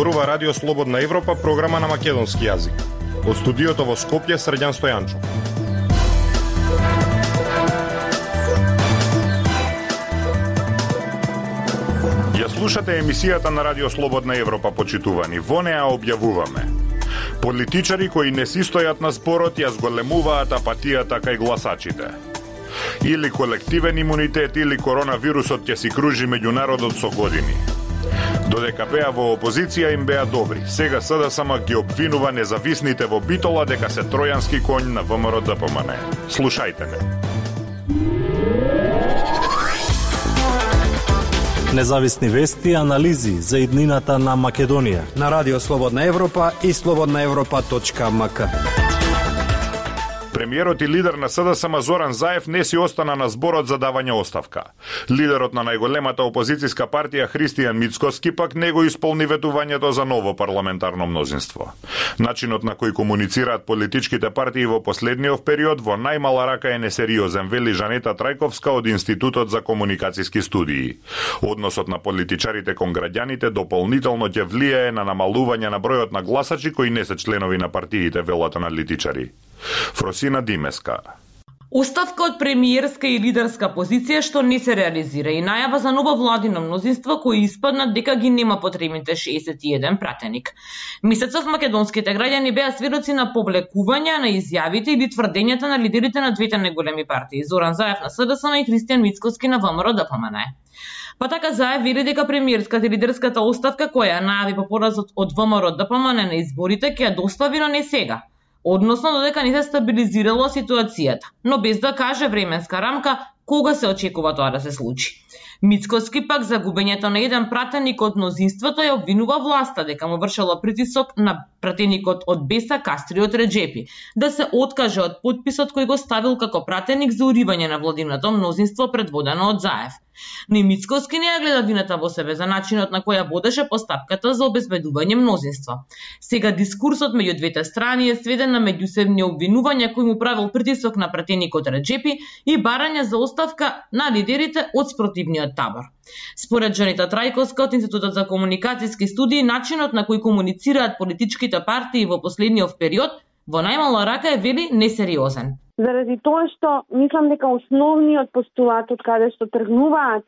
Зборува Радио Слободна Европа, програма на македонски јазик. Од студиото во Скопје, Средјан Стојанчо. Ја слушате емисијата на Радио Слободна Европа, почитувани. Во неа објавуваме. Политичари кои не си стојат на спорот ја зголемуваат апатијата кај гласачите. Или колективен имунитет или коронавирусот ќе си кружи меѓу народот со години. Додека беа во опозиција им беа добри. Сега СДСМ ги обвинува независните во Битола дека се тројански конј на ВМРО ДПМН. Слушајте ме. Независни вести и анализи за иднината на Македонија. На Радио Слободна Европа и слободнаевропа.мк. Премиерот и лидер на СДСМ Зоран Заев не си остана на зборот за давање оставка. Лидерот на најголемата опозициска партија Христијан Мицкоски пак не го исполни ветувањето за ново парламентарно мнозинство. Начинот на кој комуницираат политичките партии во последниот период во најмала рака е несериозен, вели Жанета Трајковска од Институтот за комуникацијски студии. Односот на политичарите кон граѓаните дополнително ќе влијае на намалување на бројот на гласачи кои не се членови на партиите, велат аналитичари. Фросина Димеска. Оставка од премиерска и лидерска позиција што не се реализира и најава за ново владино мнозинство кои испаднат дека ги нема потребните 61 пратеник. Месецов македонските граѓани беа сведоци на повлекување на изјавите или тврдењата на лидерите на двете најголеми партии Зоран Заев на СДСМ и Христијан Мицковски на ВМРО да ДПМН. Па така Заев вели дека премиерската и лидерската оставка која најави по поразот од ВМРО да ДПМН на изборите ќе ја достави, но не сега односно додека не се стабилизирала ситуацијата, но без да каже временска рамка кога се очекува тоа да се случи. Мицкоски пак за губењето на еден пратеник од мнозинството ја обвинува власта дека му вршела притисок на пратеникот од Беса Кастриот Реджепи да се откаже од подписот кој го ставил како пратеник за уривање на владиното мнозинство предводено од Заев. Но и Мицковски не ја гледа вината во себе за начинот на која водеше постапката за обезбедување мнозинство. Сега дискурсот меѓу двете страни е сведен на меѓусебни обвинувања кои му правил притисок на пратеникот Реджепи и барање за оставка на лидерите од спротивниот табор. Според Джанита Трајковска од Институтот за комуникацијски студии, начинот на кој комуницираат политичките партии во последниот период во најмала рака е вели несериозен. Заради тоа што мислам дека основниот постулат од каде што тргнуваат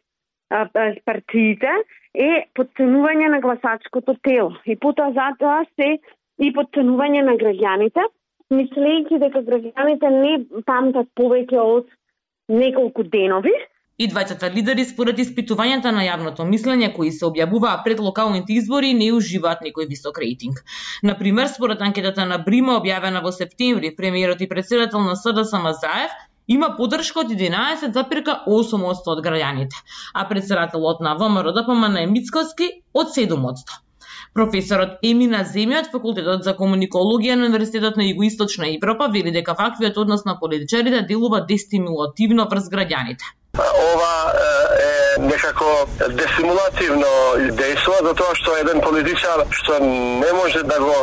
па, партиите е подценување на гласачкото тело. И потоа затоа се и подценување на граѓаните, мислејќи дека граѓаните не памтат повеќе од неколку денови, И двајцата лидери според испитувањата на јавното мислење кои се објавуваа пред локалните избори не уживаат некој висок рейтинг. На пример, според анкетата на Брима објавена во септември, премиерот и председател на СДСМ Заев има поддршка од 11,8% од граѓаните, а председателот на ВМРО да ДПМН Мицковски од 7%. Професорот Емина Земја од факултетот за комуникологија на Универзитетот на Југоисточна Европа вели дека ваквиот однос на политичарите делува дестимулативно врз граѓаните ова е некако дестимулативно за затоа што еден политичар што не може да го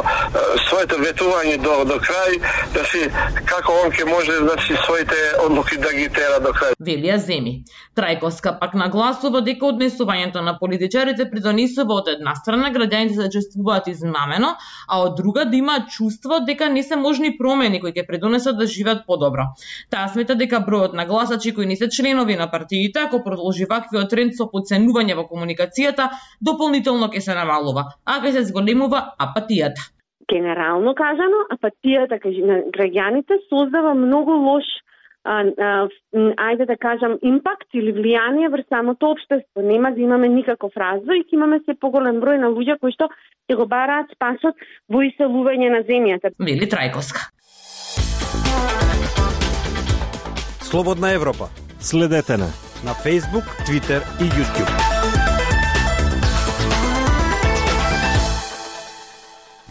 своето ветување до до крај да си како он ке може да си своите одлуки да ги тера до крај. Велија Земи. Трајковска пак нагласува дека однесувањето на политичарите придонесува од една страна граѓаните да чувствуваат измамено, а од друга да имаат чувство дека не се можни промени кои ќе придонесат да живеат подобро. Таа смета дека бројот на гласачи кои не се членови на партиите, ако продолжи ваквиот тренд со подценување во комуникацијата, дополнително ќе се намалува, а ќе се зголемува апатијата. Генерално кажано, апатијата на граѓаните создава многу лош а, а, ајде да кажам, импакт или влијание врз самото општество. Нема да имаме никаков развој и ќе имаме се поголем број на луѓе кои што ќе го бараат спасот во иселување на земјата. Вели Трајковска. Слободна Европа Следете на на Facebook, Twitter и YouTube.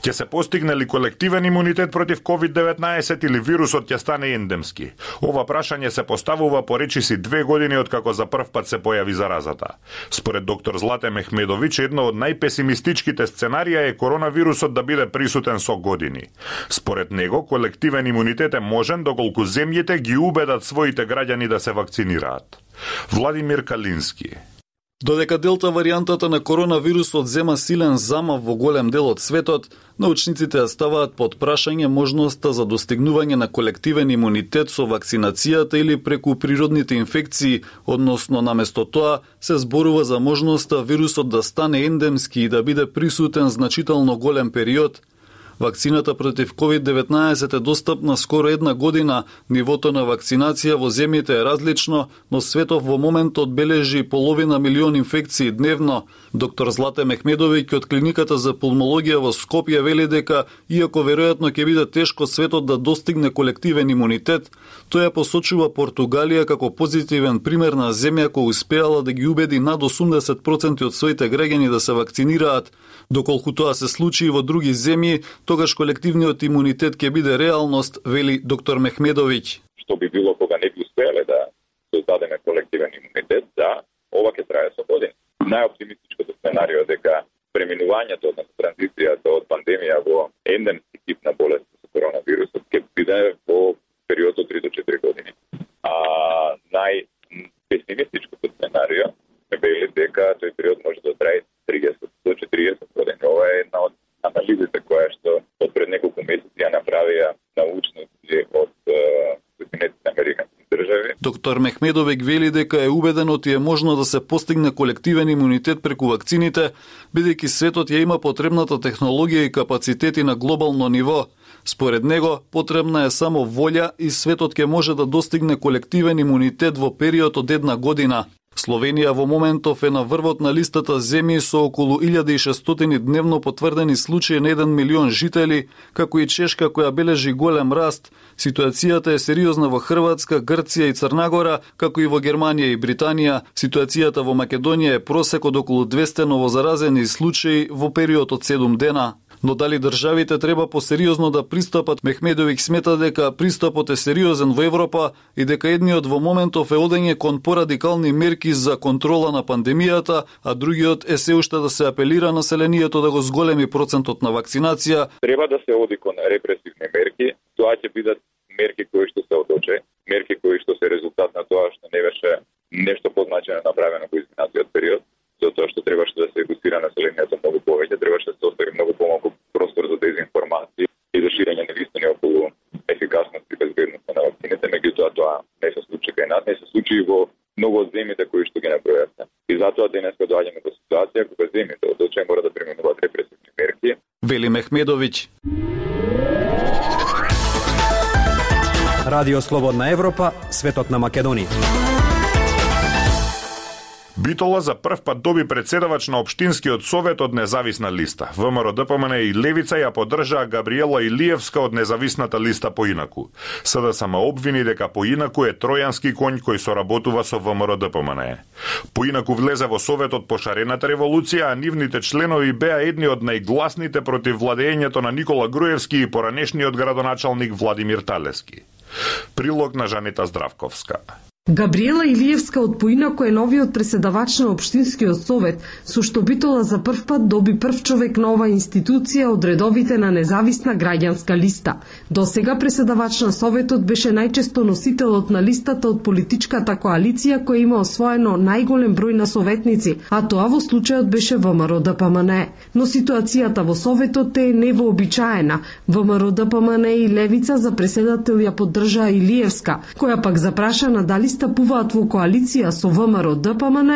Ќе се постигне ли колективен имунитет против COVID-19 или вирусот ќе стане ендемски? Ова прашање се поставува по речиси две години од како за прв пат се појави заразата. Според доктор Злате Мехмедович, едно од најпесимистичките сценарија е коронавирусот да биде присутен со години. Според него, колективен имунитет е можен доколку земјите ги убедат своите граѓани да се вакцинираат. Владимир Калински Додека делта варијантата на коронавирусот зема силен замав во голем дел од светот, научниците ја ставаат под прашање можноста за достигнување на колективен имунитет со вакцинацијата или преку природните инфекции, односно наместо тоа се зборува за можноста вирусот да стане ендемски и да биде присутен значително голем период – Вакцината против COVID-19 е достапна скоро една година. Нивото на вакцинација во земјите е различно, но светов во моментот бележи половина милион инфекции дневно. Доктор Злате Мехмедовиќ од клиниката за пулмологија во Скопје вели дека иако веројатно ќе биде тешко светот да достигне колективен имунитет, тој ја посочува Португалија како позитивен пример на земја која успеала да ги убеди над 80% од своите граѓани да се вакцинираат, доколку тоа се случи и во други земји, тогаш колективниот имунитет ќе биде реалност, вели доктор Мехмедовиќ. Што би било кога не би успеале да создадеме колективен имунитет, да, ова ќе трае со години. Најоптимистичкото сценарио дека преминувањето на транзиција од пандемија во ендемски тип на болест со коронавирусот ќе биде во период од 3 до 4 години. А најпесимистичкото сценарио е вели дека тој период може да трае 30 до 40 години. Ова е една од анализите која што од пред неколку месеци ја направија научници од Соединетите Американски држави. Доктор Мехмедовек вели дека е убеден оти е можно да се постигне колективен имунитет преку вакцините, бидејќи светот ја има потребната технологија и капацитети на глобално ниво. Според него, потребна е само волја и светот ќе може да достигне колективен имунитет во период од една година. Словенија во моментов е на врвот на листата земји со околу 1600 дневно потврдени случаи на 1 милион жители, како и Чешка која бележи голем раст. Ситуацијата е сериозна во Хрватска, Грција и Црнагора, како и во Германија и Британија. Ситуацијата во Македонија е просек од околу 200 новозаразени случаи во период од 7 дена. Но дали државите треба посериозно да пристапат, Мехмедовик смета дека пристапот е сериозен во Европа и дека едниот во моментов е одење кон порадикални мерки за контрола на пандемијата, а другиот е се уште да се апелира населението да го зголеми процентот на вакцинација. Треба да се оди кон репресивни мерки, тоа ќе бидат мерки кои што се одоче, мерки кои што се резултат на тоа што не беше нешто позначено направено во изминатиот период затоа што требаше да се едуцира населението многу повеќе, требаше да се остави многу помалку простор за дезинформација и за ширење на вистини околу ефикасност и безбедност на вакцините, меѓутоа тоа не се случи кај нас, не се случи и во многу од земјите кои што ги набројавте. И затоа денеска доаѓаме до ситуација кога земјите од очај мора да применуваат репресивни мерки. Вели Мехмедовиќ. Радио Слободна Европа, светот на Македонија. Битола за прв пат доби председавач на Обштинскиот совет од независна листа. ВМРО ДПМН и Левица ја поддржаа Габриела Илиевска од независната листа поинаку. СДСМ обвини дека поинаку е тројански конј кој соработува со ВМРО ДПМН. Поинаку влезе во советот по шарената револуција, а нивните членови беа едни од најгласните против владењето на Никола Груевски и поранешниот градоначалник Владимир Талески. Прилог на Жанета Здравковска. Габриела Илиевска од поинако е новиот преседавач на Обштинскиот совет, со што битола за прв пат доби прв човек на ова институција од редовите на независна граѓанска листа. До сега преседавач на советот беше најчесто носителот на листата од политичката коалиција која има освоено најголем број на советници, а тоа во случајот беше ВМРО да ДПМН. Но ситуацијата во советот е невообичаена. ВМРО да ДПМН и Левица за преседател ја поддржаа Илиевска, која пак запраша на дали стапуваат во коалиција со ВМРО ДПМН,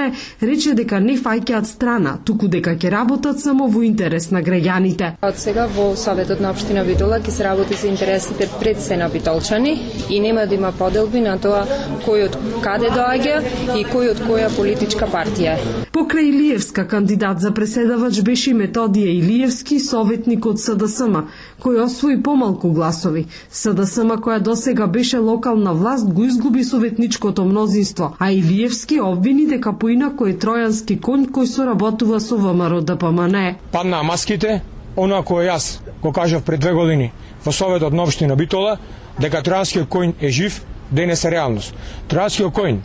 рече дека не фаќаат страна, туку дека ќе работат само во интерес на граѓаните. Од сега во Советот на општина Битола ќе се работи за интересите пред се на битолчани и нема да има поделби на тоа кој од каде доаѓа и кој од која политичка партија е. Покрај Илиевска кандидат за преседавач беше Методија Илиевски, советник од СДСМ, кој освои помалку гласови. СДСМ која досега беше локална власт го изгуби советничкото мнозинство, а Илиевски обвини дека поинако е тројански конј кој соработува со ВМРО ДПМН. Падна маските, она кој јас го кажав пред две години во Советот на Обштина Битола, дека тројанскиот конј е жив, да денес е реалност. Тројанскиот конј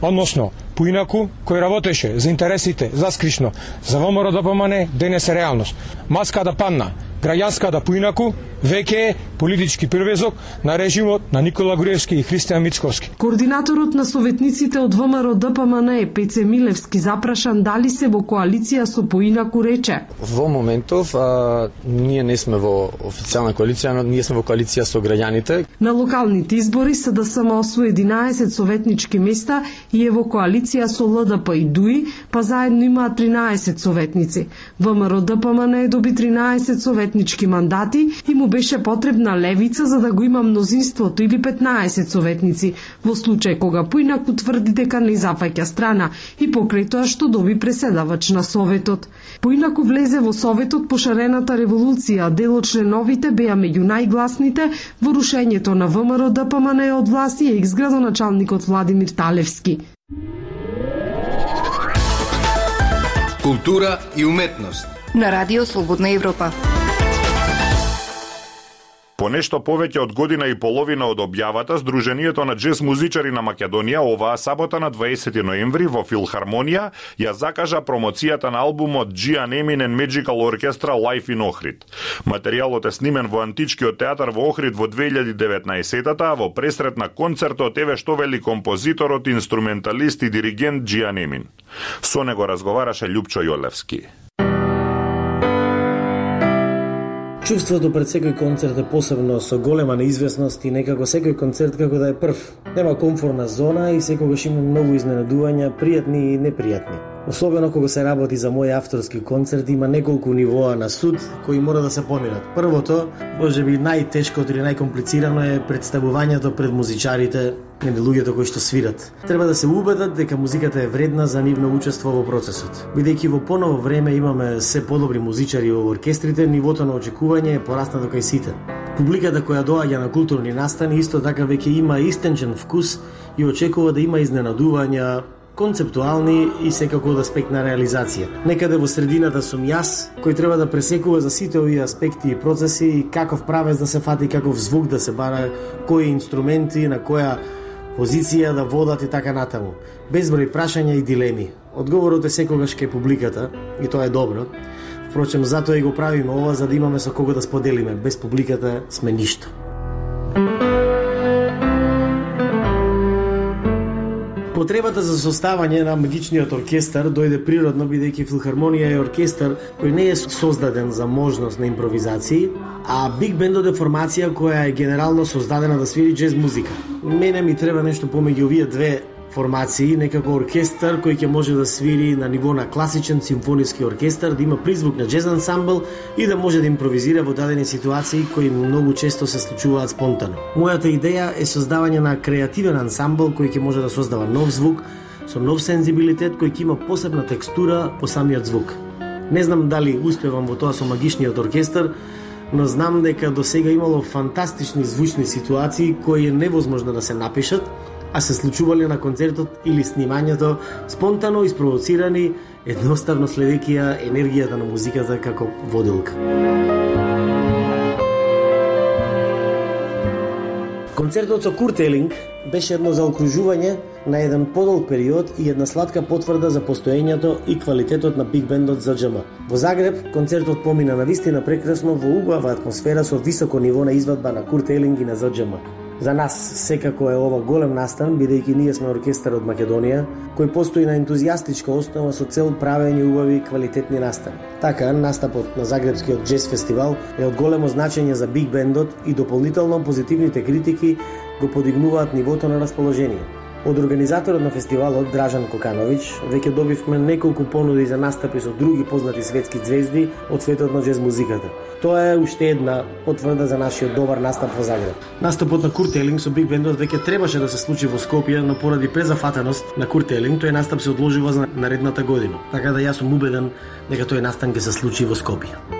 односно поинаку кој работеше за интересите за скришно за ВМРО ДПМН да денес е реалност. Маска да падна, граѓанската да поинаку веќе политички привезок на режимот на Никола Груевски и Христијан Мицковски. Координаторот на советниците од ВМРО ДПМН Пеце Милевски запрашан дали се во коалиција со поинаку рече. Во моментов а, ние не сме во официјална коалиција, но ние сме во коалиција со граѓаните. На локалните избори СДСМ освои 11 советнички места и е во коалиција со ЛДП и ДУИ, па заедно имаат 13 советници. ВМРО ДПМН доби 13 советнички мандати и му беше потребна левица за да го има мнозинството или 15 советници, во случај кога поинак утврди дека не зафаќа страна и покрај тоа што доби преседавач на Советот. Поинаку влезе во Советот по шарената револуција, дел од членовите беа меѓу најгласните во рушењето на ВМРО ДПМН од власт и екс-градоначалникот Владимир Талевски. Култура и уметност. На Радио Слободна Европа. По нешто повеќе од година и половина од објавата, Сдруженијето на джез музичари на Македонија оваа сабота на 20 ноември во Филхармонија ја закажа промоцијата на албумот Gian Eminent Magical Orchestra Life in Охрид. Материјалот е снимен во античкиот театар во Охрид во 2019-та, во пресрет на концертот еве што вели композиторот, инструменталист и диригент Gian Emin. Со него разговараше Лјупчо Јолевски. Чувството пред секој концерт е посебно со голема неизвестност и некако секој концерт како да е прв. Нема комфорна зона и секогаш има многу изненадувања, пријатни и непријатни. Особено кога се работи за мој авторски концерт, има неколку нивоа на суд кои мора да се поминат. Првото, може би најтешкото или најкомплицирано е представувањето пред музичарите или луѓето кои што свират. Треба да се убедат дека музиката е вредна за нивно учество во процесот. Бидејќи во поново време имаме се подобри музичари во оркестрите, нивото на очекување е пораснато кај сите. Публиката која доаѓа на културни настани исто така веќе има истенчен вкус и очекува да има изненадувања, концептуални и секако од аспект на реализација. Некаде во средината сум јас, кој треба да пресекува за сите овие аспекти и процеси и каков правец да се фати, каков звук да се бара, кои инструменти, на која позиција да водат и така натаму. Безброј прашања и дилеми. Одговорот е секогаш кај публиката и тоа е добро. Впрочем, затоа и го правиме ова за да имаме со кого да споделиме. Без публиката сме ништо. Потребата за составање на магичниот оркестар дојде природно бидејќи филхармонија е оркестар кој не е создаден за можност на импровизации, а биг бендот е формација која е генерално создадена да свири джез музика. Мене ми треба нешто помеѓу овие две формации, некако оркестар кој ќе може да свири на ниво на класичен симфониски оркестар, да има призвук на джез ансамбл и да може да импровизира во дадени ситуации кои многу често се случуваат спонтано. Мојата идеја е создавање на креативен ансамбл кој ќе може да создава нов звук со нов сензибилитет кој ќе има посебна текстура по самиот звук. Не знам дали успевам во тоа со магичниот оркестар, но знам дека до сега имало фантастични звучни ситуации кои е невозможно да се напишат, а се случувале на концертот или снимањето спонтано испровоцирани, едноставно следејќи ја енергијата на музиката како водилка. Концертот со Курт Елинг беше едно заокружување на еден подолг период и една сладка потврда за постоењето и квалитетот на биг бендот за Джема. Во Загреб концертот помина на вистина прекрасно во убава атмосфера со високо ниво на извадба на Курт Елинг и на ЗДЖМ. За нас секако е ова голем настан, бидејќи ние сме оркестар од Македонија, кој постои на ентузијастичка основа со цел правење убави и квалитетни настани. Така, настапот на Загребскиот джез фестивал е од големо значење за биг бендот и дополнително позитивните критики го подигнуваат нивото на расположение. Од организаторот на фестивалот Дражан Кокановиќ веќе добивме неколку понуди за настапи со други познати светски звезди од светот на джез музиката. Тоа е уште една потврда за нашиот добар настап во Загреб. Настапот на Курт Елинг со биг бендот веќе требаше да се случи во Скопје, но поради презафатеност на Курт Елинг тој настап се одложува за наредната година. Така да јас сум убеден дека тој настан ќе се случи во Скопје.